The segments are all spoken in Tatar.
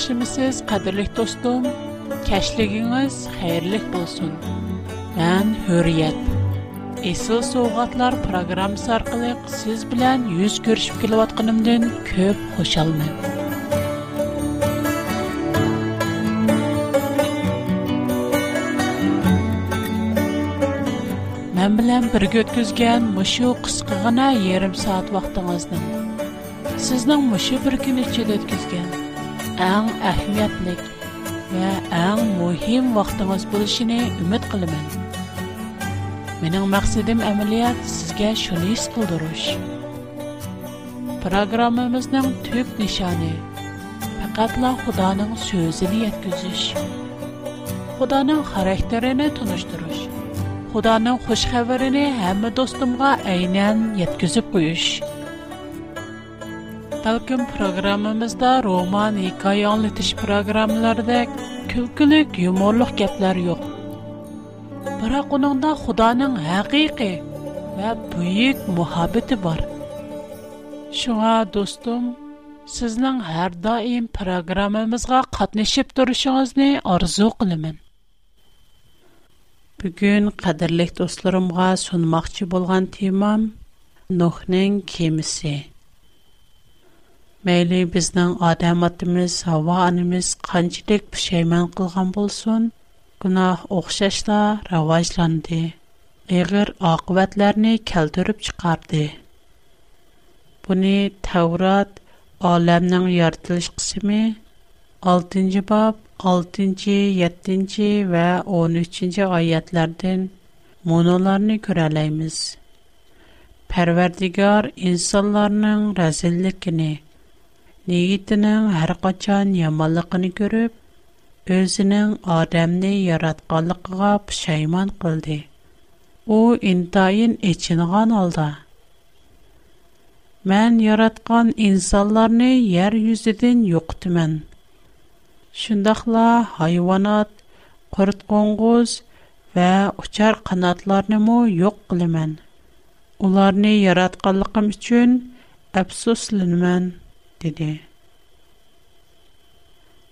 yaxshimisiz qadrli do'stim kashligingiz xayrli bo'lsin man hurriyat Esıl Soğatlar programı arkalık siz bilen yüz görüşüp kilovatkanımdan köp hoşalmen. Mən bilen bir götküzgən muşu qısqığına yarım saat vaxtınızdan. Sizden muşu bir gün içi آن اهمیت نیک و آن مهم وقت ماست بودشی نه امید قلم من. من اون مقصدم عملیات سگه شنیس کودروش. پروگرام ما مزندم توپ نشانه. فقط لا خدا نم سوزنیت گزش. خدا balkim programmamizda roman, hikoya anglatish programmalardek külkülük, yumorluq gaplar yo'q. Biroq uningda Xudoning haqiqiy va buyuk muhabbati bor. Шуңа достум, сезнең һәр даим программамызга катнашып торышыгызны арзу кылам. Бүген кадерле достларымга сунмакчы булган темам Нухның кемисе. Məyli bizning odam otimiz, havo onamiz qanchalik pushaymon qilgan bo'lsin, gunoh o'xshashla rivojlandi. Ig'ir oqibatlarni keltirib chiqardi. Buni Tavrat olamning yaratilish qismi 6-bob 6-7 va 13-oyatlardan monolarni ko'ralaymiz. Parvardigor insonlarning razilligini Нигитнең һәр качан яманлыгын күреп, өзенең адамны яратканлыгыга пошайман кылды. У интайын эченгән алда. Мен яраткан инсанларны яр юзедән юктымен. Шундакла хайванат, курт коңгыз ва учар канатларны мо юк кылымен. Уларны яратканлыгым өчен афсусланмын dedi.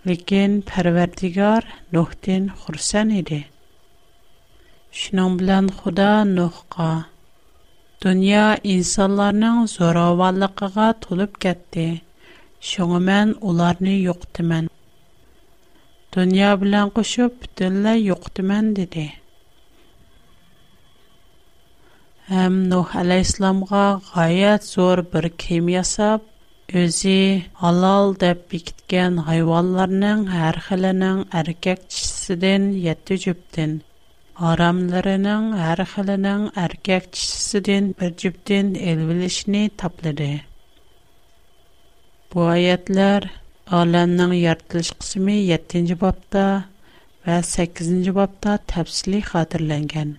Лигин, пэрвердигар, нохдин хурсан иди. Шынан билан худа, нохга. Дуния инсаларнын зоравалыга га туліп кәтди. Шыңымен, уларни йоқтыман. Дуния билан кушып, дилі йоқтыман, диди. Ам, нох алейсламға ғаяц зор бір кейм ясап, Өзі алал деп бикткен хайваларының архылының аркек чисіден 7 джіптін, арамларының архылының аркек чисіден 1 джіптін елвілішні таплыды. Бу аятлар аланның яртылш қсуми 7-джі бапта ва 8-джі бапта тапсили хадырлэнген.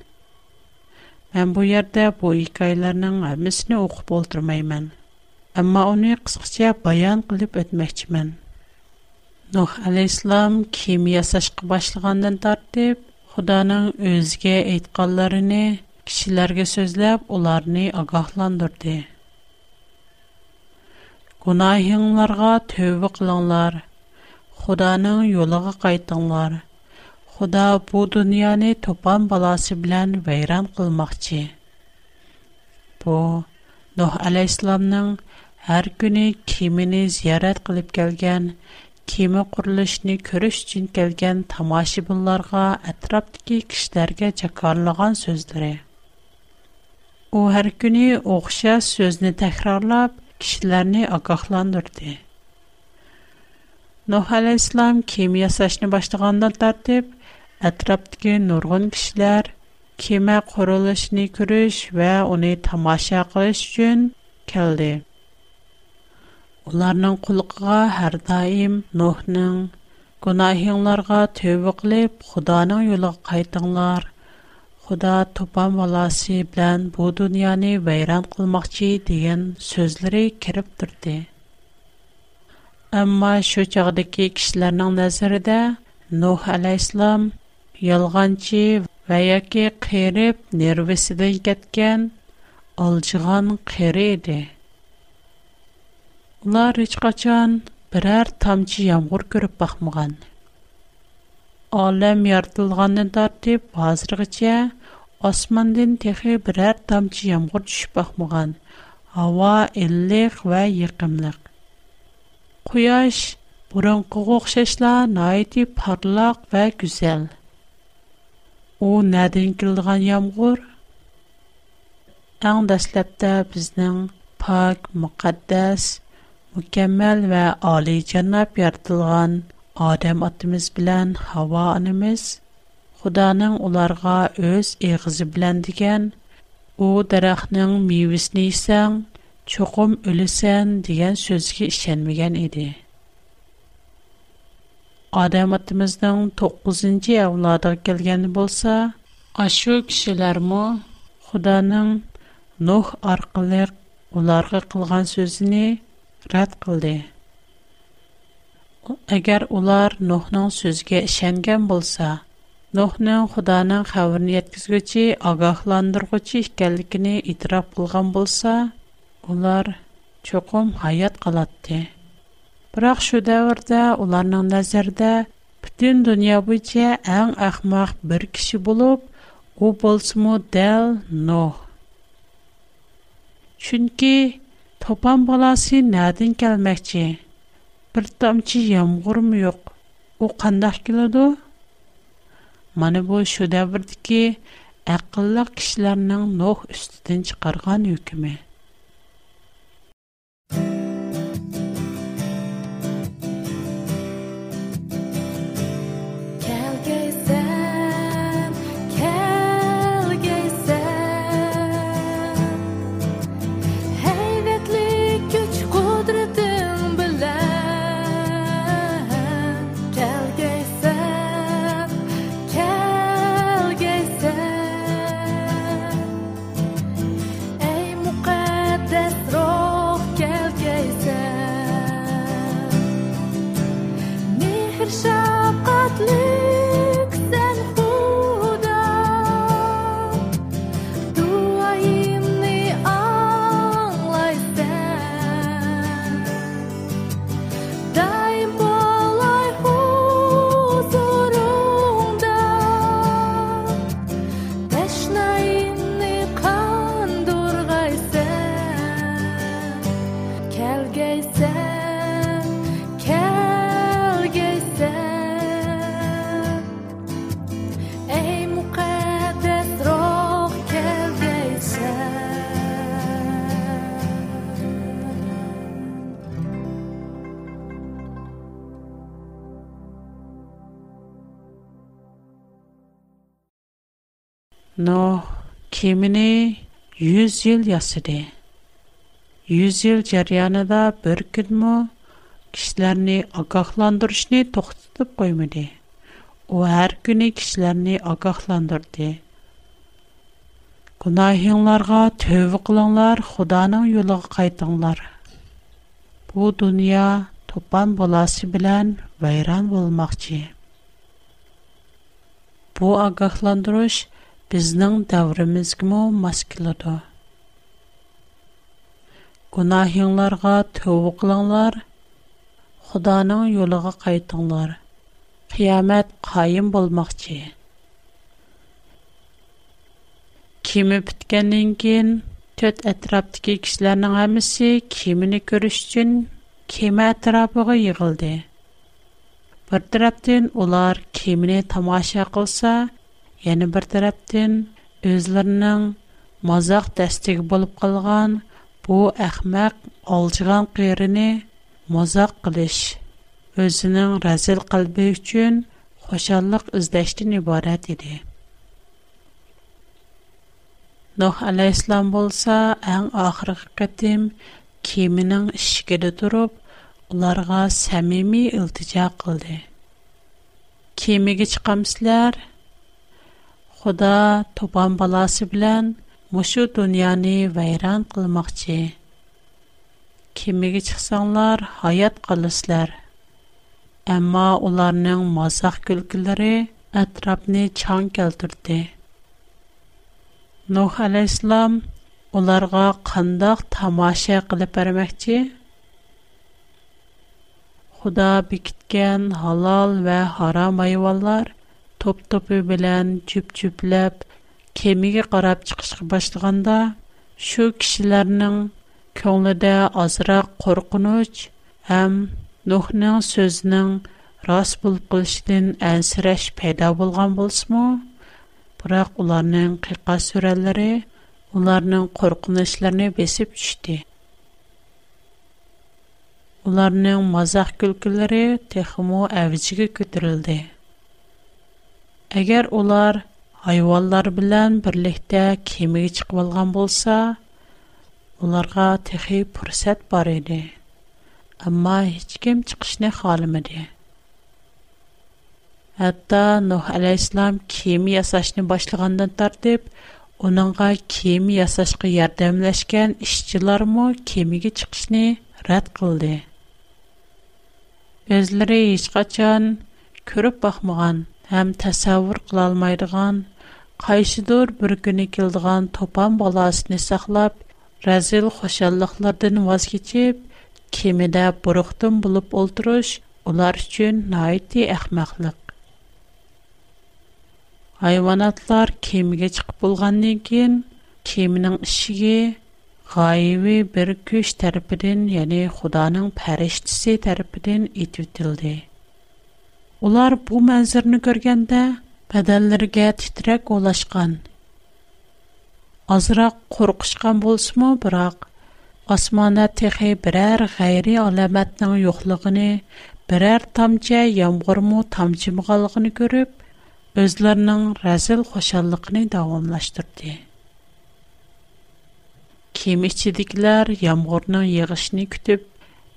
Мен бу ярда бу илкайларының амисни оқып олдырмаймэн. Amma onu qısqaca bayan qılıb ötməkçimən. Nuh əleyhissalam kim yaşaşqa başlığandan tartib Xudanın özünə aytqanlarını kişilərə sözləb onları ağahlandırdı. Günahınlarga tövbə qılınlar. Xudanın yoluna qayıtınlar. Xuda bu dünyanı topan balası bilən vəyran qılmaqçı. Bu Nuh əleyhissalamın Hər günü kimini ziyarət qılıb gələn, kimi qurilishini görüş üçün gələn tamaşibinlərə, ətrafdakı kişilərə çakarlığan sözləri. O hər günü oxşar sözünü təkrarlab kişiləri ağaqlandırdı. Nuh əleyhissalam kimi yasashni başlaganda tərtib ətrafdakı nurgun kişilər kema qurilishini görüş və onu tamaşa qilish üçün gəldi. Уларның кулыкыга һәр даим Нохның гунаһенләргә төбеклеп, Худаның юлыга кайтыңлар. Худа топа валасы белән бу дөньяны вайран кылmaqчы дигән сүзләре кирип турды. Әмма шу чордагы кешеләрнең næзәредә Нох алейһиссалам ялғанчы ваяки хырып нервисен җиткән алçıган хырый Улар hiç ҡачан берәр тамчы ямғур көреп баҡмаған. Әлем яртылғандан тор тик, аҙрғыча османдан теке берәр тамчы ямғур төшпә ҡмаған. Ава иллек ва йыҡымлыҡ. Куяш буран ҡоҡ ҡоҡ кешешлә найыт ва күҙел. у нәдин ҡылған ямғур Аң дәслептә безнең паҡ, муҡәддас mükemmel ve âli cennap yaratılgan Adem atımız bilen Hava anımız, Xudanın onlarga öz eğizi bilen digen, o darahnın miyvisini isen, çoxum ölüsen digen sözge işenmigen idi. Adem atımızdan 9. evladı gelgen bolsa, aşu kişiler mu, Xudanın Nuh arqılıq onlarga kılgan sözünü рад кылды. Агар улар Нохның сөзге ишенгән булса, Нохның Худаның хәбәрен яткызгычы, агахландыргычы икәнлеген итраф кылган булса, улар чоқым хаят калатты. Бирок шу дәврдә уларның нәзәрдә бүтән дөнья буенча иң ахмак бер кеше булып, ул булсымы дәл Нох. Чөнки Топан баласы, нәдін кәлмәкчі, бір тамчи ямғыр мүйок, у қандах келуду? Маны бой шудай бірдіки, айқылы кишләрнің нох үстіден чықарған үй Но кемене 100 ел ясыды. 100 ел чар янада бер көнме кишләрне агахландырышни тогыстытып коймыды. У һәр көн кишләрне агахландырды. Кунаһенларга төбе кылаңлар, Худаның юлыга кайтыңлар. Бу дөнья топкан буласы белән байран булмакчы. Бу агахландырыш Безнең таврыбыз гына маскулата. Гонаһяңларга төбеклеңнар, Хүдәнең юлыга кайтыңнар. Kıямат каим булмакчы. Кеме биткәнен кин, төт әтраптәге кишләрнең әмесе кеменә күрешчән, кеме тәрабыгы йгылды. Бер тәраптән олар кеменә тамаша кылса Яны бер тараптан үзләренең мазак дәстиге булып калган бу әхмәк алҗыган кырыны мазак кылыш өзінің рәзіл қалбы үшін қошалық үздәштін ібарат еді. Нұх әлі-Ислам болса, әң ақырғы қытым кемінің ішкеді тұрып, оларға сәмими үлтіжа қылды. Кемігі чықамсылар – Худа тупан баласы белән мошу дөньяны вайран кылмакчы. Кимегә чыксаңлар, хаят калыслар. Әмма уларның мазак күлкләре атрапны чаң келтүрде. Нух алейслам уларга кандак тамаша кылып бермекчи. Худа бикиткән халал ва харам айваллар – топ-топе белән чүп-чүпләп кемигә карап чыгыш кыч башлаганда шу кичиләрнең көлөдә азырақ قоркыныч һәм нухның сөзенң рас булып чыксын әсрәш пайда булган булсымы? Һирак уларның кыйкать сөрәләре уларның قоркынычларын бесеп чүште. Уларның мазак көлкәләре техмо әвҗигә көтөрөлде. Әгәр олар хайваннар белән берлектә кемигә чыгып алган булса, уларга тәхеп фәрсәт барыды. әмма hiçкем чыгышны халымыды. Хәтта Нух алейһиссалам кеми ясашының башлагыннан тартып, оныңга кеми ясашка ярдәмләшкән işчىلрмы кемигә чыгышны рад кылды. Гезләре hiç качан күреп бакмаган әм төсавүр кыла алмыйдыган кайсыдор бер көне килдегән топан баласын саклап, рәзил хошанлыклардан ваз кечिप, кемидә буруқтым булып ултырыш улар өчен найити әхмәхлек. Хайванatlar кемигә чык булганнан кин, кеминең ишиге гаивий бер көч тарафын, ягъни Худаның фәриштасы тарафын итеп Олар бу мәнзірні көргенді, бәдәлірге титрек олашқан. Азырақ қорқышқан болсымы, бірақ, асмана тіхи бірәр ғайри аламәтнің юқлығыны, бірәр тамча ямғырму тамчы мұғалығыны көріп, өзлерінің рәзіл қошалықыны дауымлаштырды. Кем ішчедіклер ямғырның еғішіні күтіп,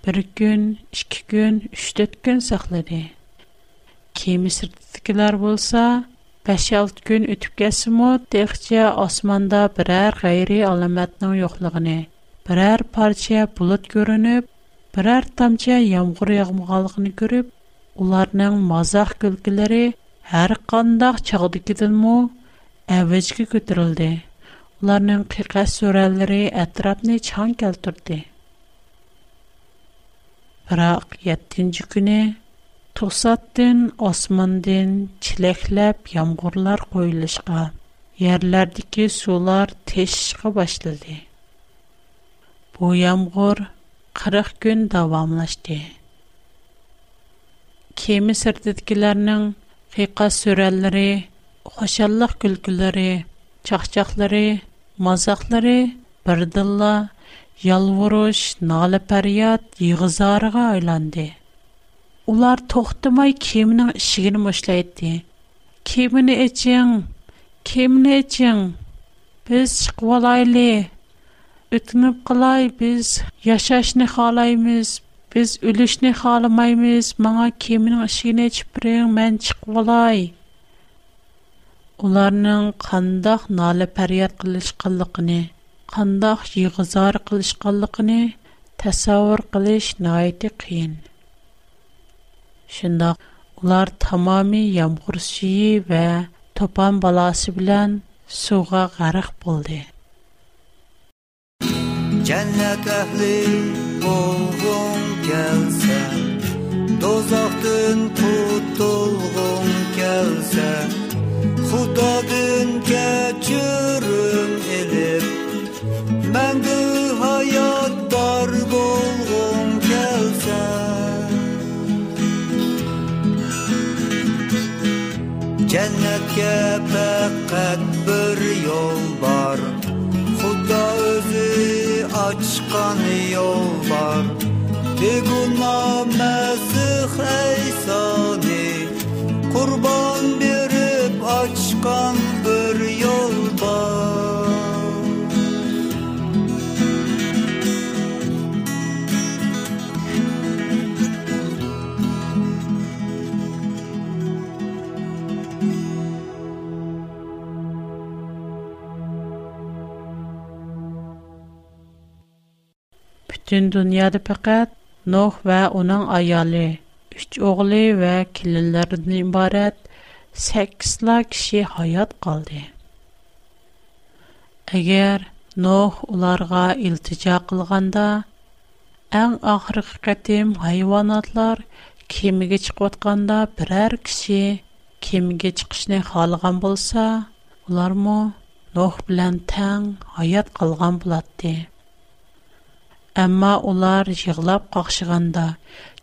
бір күн, үшкі күн, үштет күн сақлады. Кеми sirtidikilər bolsa, 5-6 gün ötüb gəlsimə, texcə osmanda birər qeyri alamətnin yoxluğunu, birər parça bulut görünüb, birər tamçı yağmur yağmğanlığını görüb, ularning mazaq gülküləri hər qandaq çağdikidinmü əvəcə көтерildi. Ularning qiqqas surələri ətrafni çan keltirdi. Biroq 7-ci günü Тосаттен османден чилеклеп ямгурлар койлышка, ярлардыки сулар тешишка башлады. Бу ямгур 40 күн давамлашты. Кеми сырдыдкиларның фиқа сүрәлләре, хошаллык күлкләре, чахчахлары, мазаклары бердилла ялвуруш, нала парият, йыгызарга айланды. Улар тохтымай кемнің ішігін мұшлайды. Кеміні әчен, кеміні әчен, біз шықу алайлы, үтініп қылай, біз яшашны қалаймыз, біз үлішні қалымаймыз, маңа кемнің ішігін әчіпірең мән шықу алай. Уларның қандақ налы пәрият қылыш қылықыны, қандақ жиғызар қылыш қылықыны, тәсауыр қылыш найты қиын. Şunda ular tamami yağmur suyu ve topan balası bilen suğa garık buldu. Cennet ehli olgun gelse, dozaktın tutulgun gelse, Hudadın keçürüm elip, mendü hayal jannatga faqat bir yo'l var. xudo o'zi ochgan yo'l Bir gün mazih aysa Дөньяда پەкать, ных ва аның аялы, 3 огылы ва килләренен ибарат 8 ла кişи һаят калды. Әгәр ных уларга илтиҗа кылганда, әң ахырыкы тәм һайванатлар кемгә чыгып атканда берәр кişи кемгә чыгышны һалган булса, улармы ных белән тәң һаят калган Амма улар яғлап қақшығанда,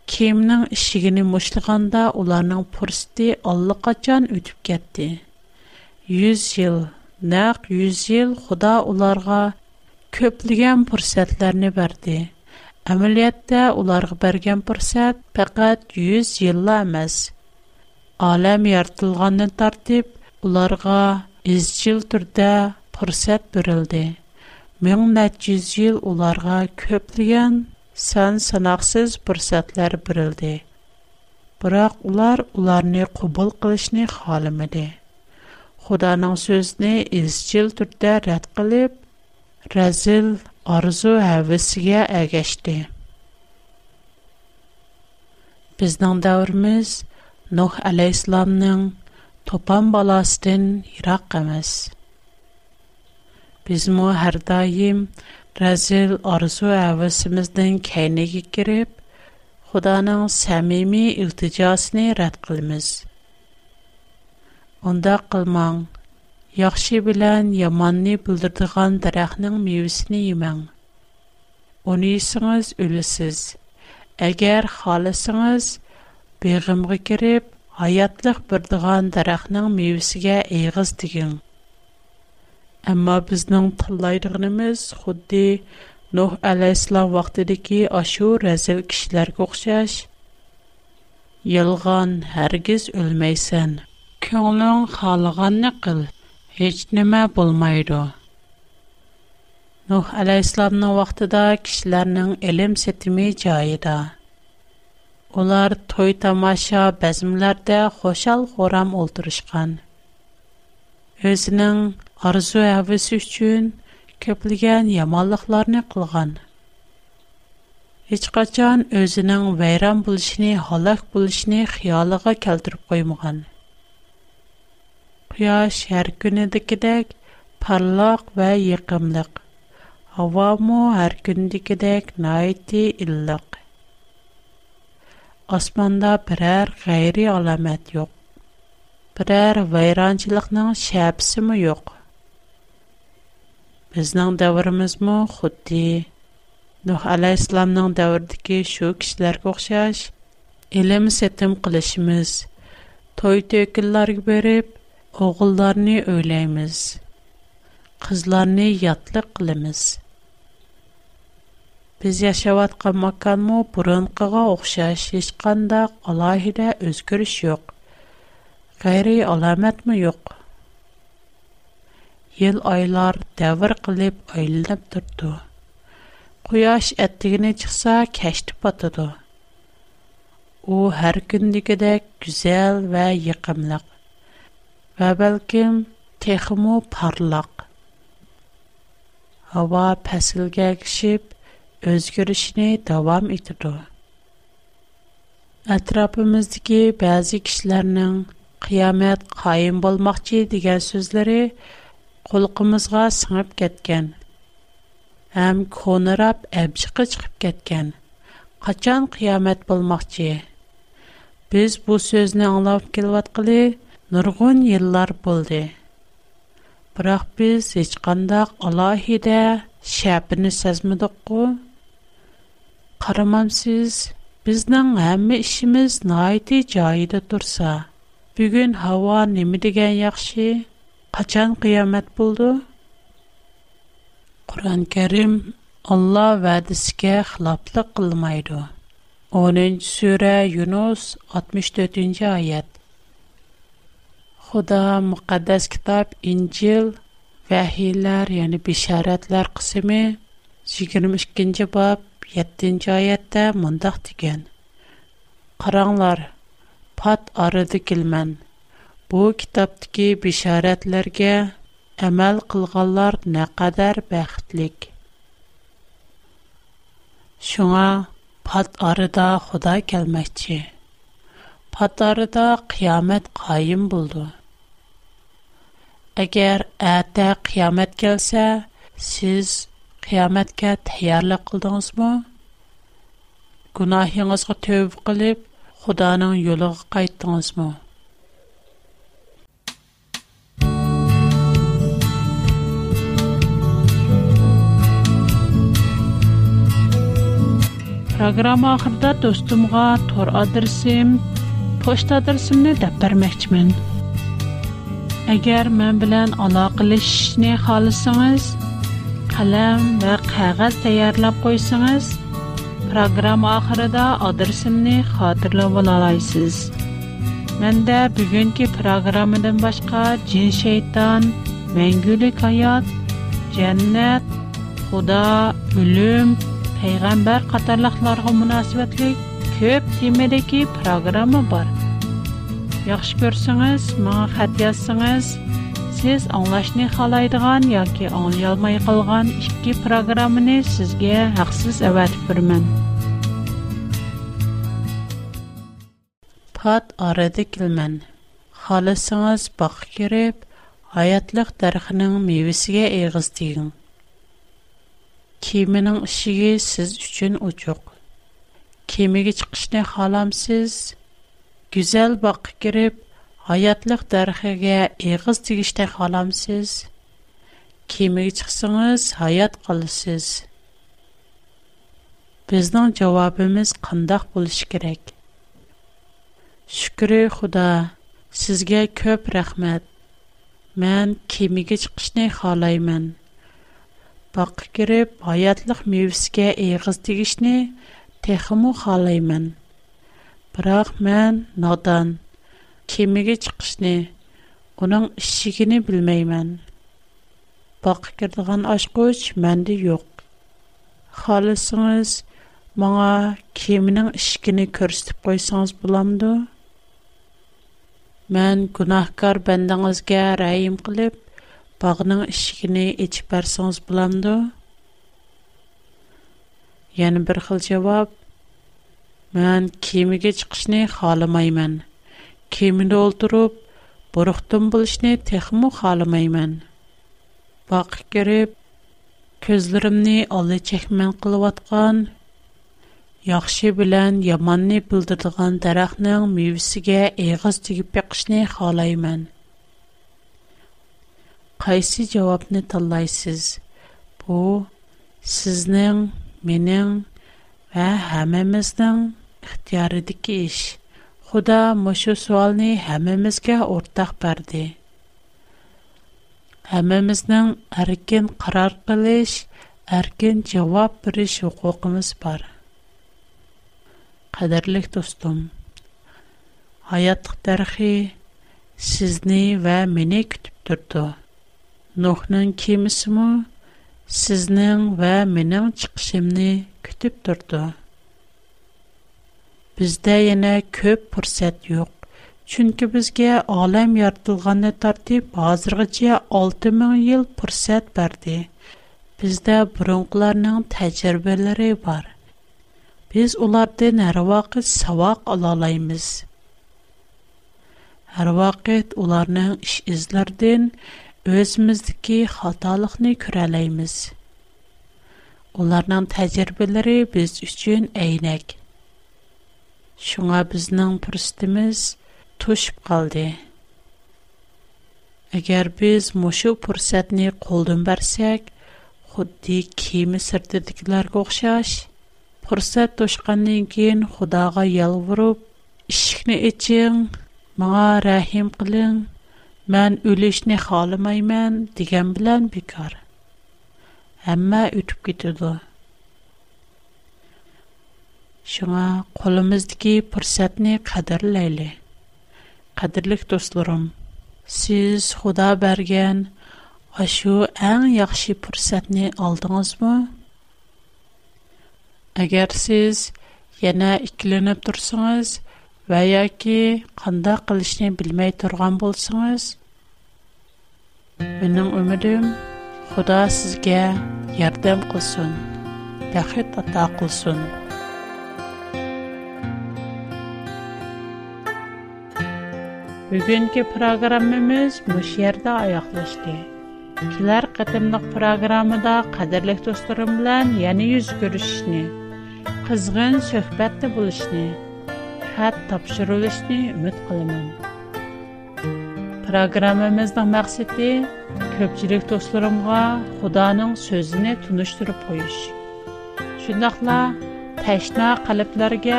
кеймнің ішігіні мұшлығанда уларның пұрсеті аллықа чан өтіп кәтті. Юз-зил, нәк юз-зил худа оларға көпліген пұрсетләрні бәрді. Амилиятта оларға бәрген пұрсет пақат юз-зил-лай мәз. Алэм яртылғанны тартип оларға із-зил түрді Мейон матчы ел уларга көплегән сан сынаксез фırsәтләр бириلد. Бирақ улар уларны ҡубул ҡылышны холымыды. Худаның сөҙне эч ил тәтә рад разил арзу һәвәсигә әгәштә. Безнең дә Нух нох алейсламның топан баластын хирак кемез. Бизмо һәр даим Рәзил арзу әвәсемездән кәйнегә кирип, Худаның сәмими илтиҗасын рәт кылмыз. Онда кылмаң, яхшы белән яманны бүлдердегән дарахның мивесен йемәң. Уни исеңез үлесез. Әгәр халысыңыз бегымгы кирип, хаятлык бердегән дарахның мивесенә эйгыз дигең. Әмма безнең тыңлайдыгымыз худди Нух алейхиссалам вакытыдагы ашу разил кишләргә охшаш. Ялган һәргиз үлмәйсән. Көңлең халыганны кыл. Һеч нәмә булмайды. Нух алейхиссаламның вакытында кишләрнең илм сетими җайыда. Улар той тамаша бәзмләрдә хошал хорам ултырышкан. Өзінің Арызу әвэсі үшчуң көпілген ямалықларни қылған. Ичқачан өзінің вайрам бұлышни, халық бұлышни хиялыга келдіріп қоймұған. Куяш, әр күнеді кедек, парлак ва йыгымлик. Ауаму, әр күнеді кедек, найти иллик. Асманда біраер ғайри аламет йоқ. Біраер вайранчылықның шабсі му Біздан давырымыз му худди. Дух ала исламдан давырдыки шу кишилар ку қшаш, елемі қылышымыз. Той-той килар гибериб, ұғылдарни өйлейміз. Қызларни ятлы қылымыз. Біз яшават қамакан му бұрын қыга ұқшаш, ешканда қалахиде өзгіріш йоқ. Қайри аламат му йоқ. Йыл айлар davr qilib aylanib turdi quyosh attigini chiqsa kashti botadi u har kundagidek go'zal va yiqimliq va balkim texmu porloq havo faslga kishib o'zgarishini davom etadi atrofimizdagi ba'zi kishilarning qiyomat qoyim bo'lmoqchi degan so'zlari Қолғымызға сыңып кеткен, Әм кунырап әбшіғы чығып кеткен, Қачан қиямэт болмақ чи? Біз бұл сөзні аңлавып келват қили, Нұрғын еллар болди. Бірақ біз ічқанда Қалахиде Шябіні сәзмідукку, Қарамамсиз, Біздан әмі ішіміз наиди-чаиды турса, Бүгін хава немидиген яхши, qachon qiyomat bo'ldi qur'oni karim olloh va'disiga xiloflik qilmaydi 10 sura yunus 64 oyat xudo muqaddas kitob injil vahiylar ya'ni bisharatlar qismi 22 bob 7 oyatda mundoq degan qaranglar pat orada kelman Бу китаптагы бишаратларгә әмәл кылганлар нәкъадәр бәхетлек. Шуңа пат арыда Худа келмәкче. Пат арыда қиямет қайым булды. Әгәр әтә қиямет келсә, сез қияметкә тәйярлык кылдыңызмы? Гунаһыңызга төв кылып, Худаның юлыга кайттыңызмы? Программа ахырда достумга тор адресим, почта adresimni деп bermoqchiman. Agar мен билан aloqalashishni xohlasangiz, qalam ва qog'oz tayyorlab qo'ysangiz, программа oxirida adresimni xotirlab olasiz. Menda bugungi программадан boshqa jin shayton, mangulik hayot, жаннат, xudo, o'lim payg'ambar qatorliqlarga münasibətli köp temadagi programma bor. Yaxshi ko'rsangiz, manga xat yozsangiz, siz anglashni xohlaydigan yoki anglayolmay qolgan ikki programmani sizga haqsiz avatib beraman. Pat arada kilmən. Xalasanız bax girib, hayatlıq dərxinin meyvəsiga eğiz deyin. Kemining ishigi siz uchun ochiq. Kemiga chiqishni xohlamsiz? Go'zal boqqa kirib, hayotlıq darxiga eg'iz tegishni xohlamsiz? Kemiga chiqsangiz, hayot qilasiz. Bizning javobimiz qandaq bo'lishi kerak? Shukri xuda, sizga ko'p rahmat. Мен кемеге чыгышны халайман. Бақы керіп, аятлық мебиске эйхыз дигишни, Техиму халаймэн. Бірақ мэн надан, кемиге чыгшни, Онын ішигини білмаймэн. Бақы кердіган ашкуч мэнди йоқ. Халысыңыз маңа кемінің ішигини көрсіп қойсаңыз бұламды. Мэн гунахкар бэндан ызге раим қылып, bağının ishigini ichib bersangiz bo'lamdi yana bir xil javob man kemaga chiqishni xohlamayman kemada o'ltirib bo'riqdin bo'lishni texmu xohlamayman boqib kirib ko'zlarimni ola chakman qilayotgan yaxshi bilan yomonni bildiradigan daraxtning mevasiga eg'iz tegib yiqishni xohlayman қайсы жауапны таллайсыз? Бұ, сізнің, менің ә, әмеміздің ұқтиярыды еш. іш. Құда мұшу суалны әмемізге ортақ бәрді. Әмеміздің әркен қарар қылыш, әркен жауап біріш ұқуқымыз бар. Қадірлік достым, аяттық тәрхи сізні вә мені күтіп тұрды. Нохнын кемісімі сізнің ва менің чықшымны күтіп тұрды. Бізді ене көп пұрсет йоқ. Чүнкі бізге алам яртылғаны тартып, азырғыче 6000 ел пұрсет бәрді. Бізді бұрынғыларның тәжірбелері бар. Біз оларды нәр вақыт савақ алалаймыз. Әр вақыт оларның іш ізлерден Өзіміздікі қаталықны күрәлейміз. Оларнан тәзірбелері біз үшін әйінәк. Шыңа бізнің пұрстымыз тұшып қалды. Әгер біз мұшу пұрсәтіне қолдың бәрсек, құдды кемі сұрды дегілер қоқшаш, пұрсәт тұшқанның кейін құдаға ел ұрып, ішіқіне ічің мұға рәхем қылың, Мән үлешне халымаймен дигән белән бикар. Әмма үтүп китерде. Шуңа қолымыздагы фурсатны кадерлейле. Кадерлек дусларым, сез Худа берген ашу әң яхшы фурсатны алдыңызмы? Әгәр сез яна икленеп турсагыз, ва яки кандай кылышны белмәй торган булсагыз, Mening ümidim Xudo sizga yordam qilsin, baxit ato qilsin. Bugungi programmamiz bu yerda oyoqlashdi. Kelar qatimliq programmada qadrli do'stlarim bilan yana yuz ko'rishishni, qizg'in suhbatda bo'lishni, xat topshirishni umid qilaman. Програмамызна мақсити көпчилик тостларымга Худаның сөзіні туныштырып ғойш. Шындахла тәшна қалибларға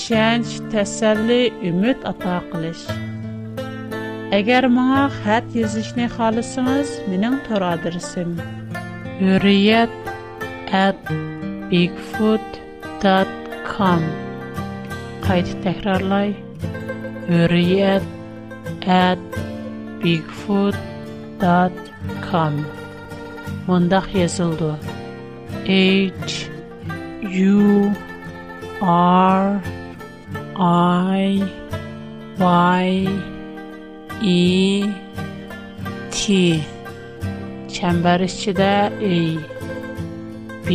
шэнч тәсәлі үміт ата қылеш. Агар маға хэт езішний халысыңыз, минин тур адресим. www.bigfood.com Қайты тэхрарлай. www.bigfood.com bigfoot.com Mındak yazıldı. H U R I Y E T Çember içinde E B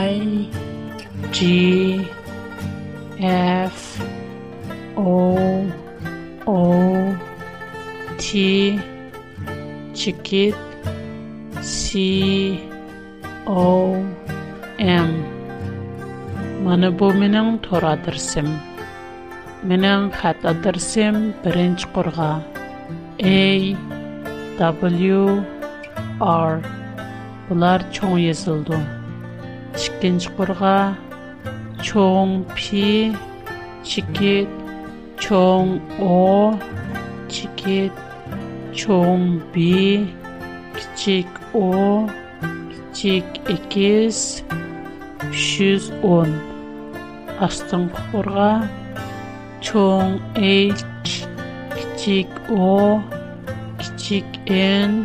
I G F O C H I C K E T S O M M Mənə bu mənim toradırsım. Mənim xəta dərsim birinci A W R bunlar çox yazıldı. İkinci P C H O C чоң Б, кичик О, кичик Экес, он. Астын құрға, чоң H, кичик О, кичик Н,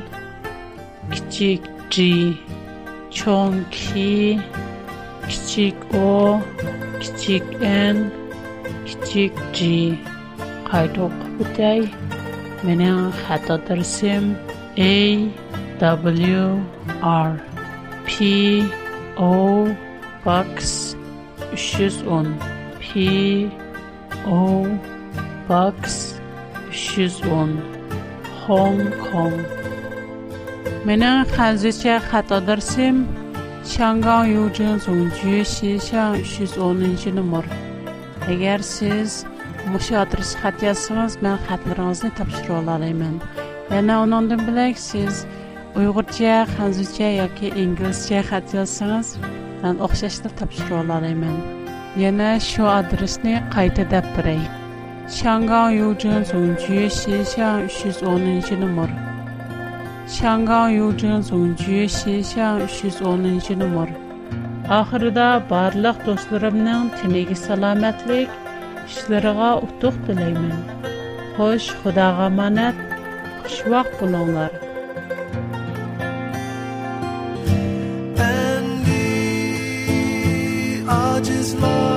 кичик G, чоң К, кичик О, кичик Н, кичик G. Қайдоқ бұтай. Менің хат sim A W R P O Box 310 P O Box 310 Hong Kong Менің қазіше хат адресім Шанган Юджин Сунчуи Шишан 310-нші Егер сіз Muşa adres xət yazsanız, mən xətlərinizi tapşıra olarım. Yana yəni, onundan bilək siz Uyğurca, Xanzuca yoki İngiliscə xət yazsanız, mən oxşaşda tapşıra olarım. Yana yəni, şu adresni qayta dəb birək. Şanqan Yucun Zongju Xishan 310-cu nömr. Şanqan Yucun Zongju Xishan 310-cu nömr. Axırda barlıq dostlarımın tiniga salamatlıq ishlariga utuq tilayman xo'sh xudoga omonat xushvaqt bo'linglar ojiz love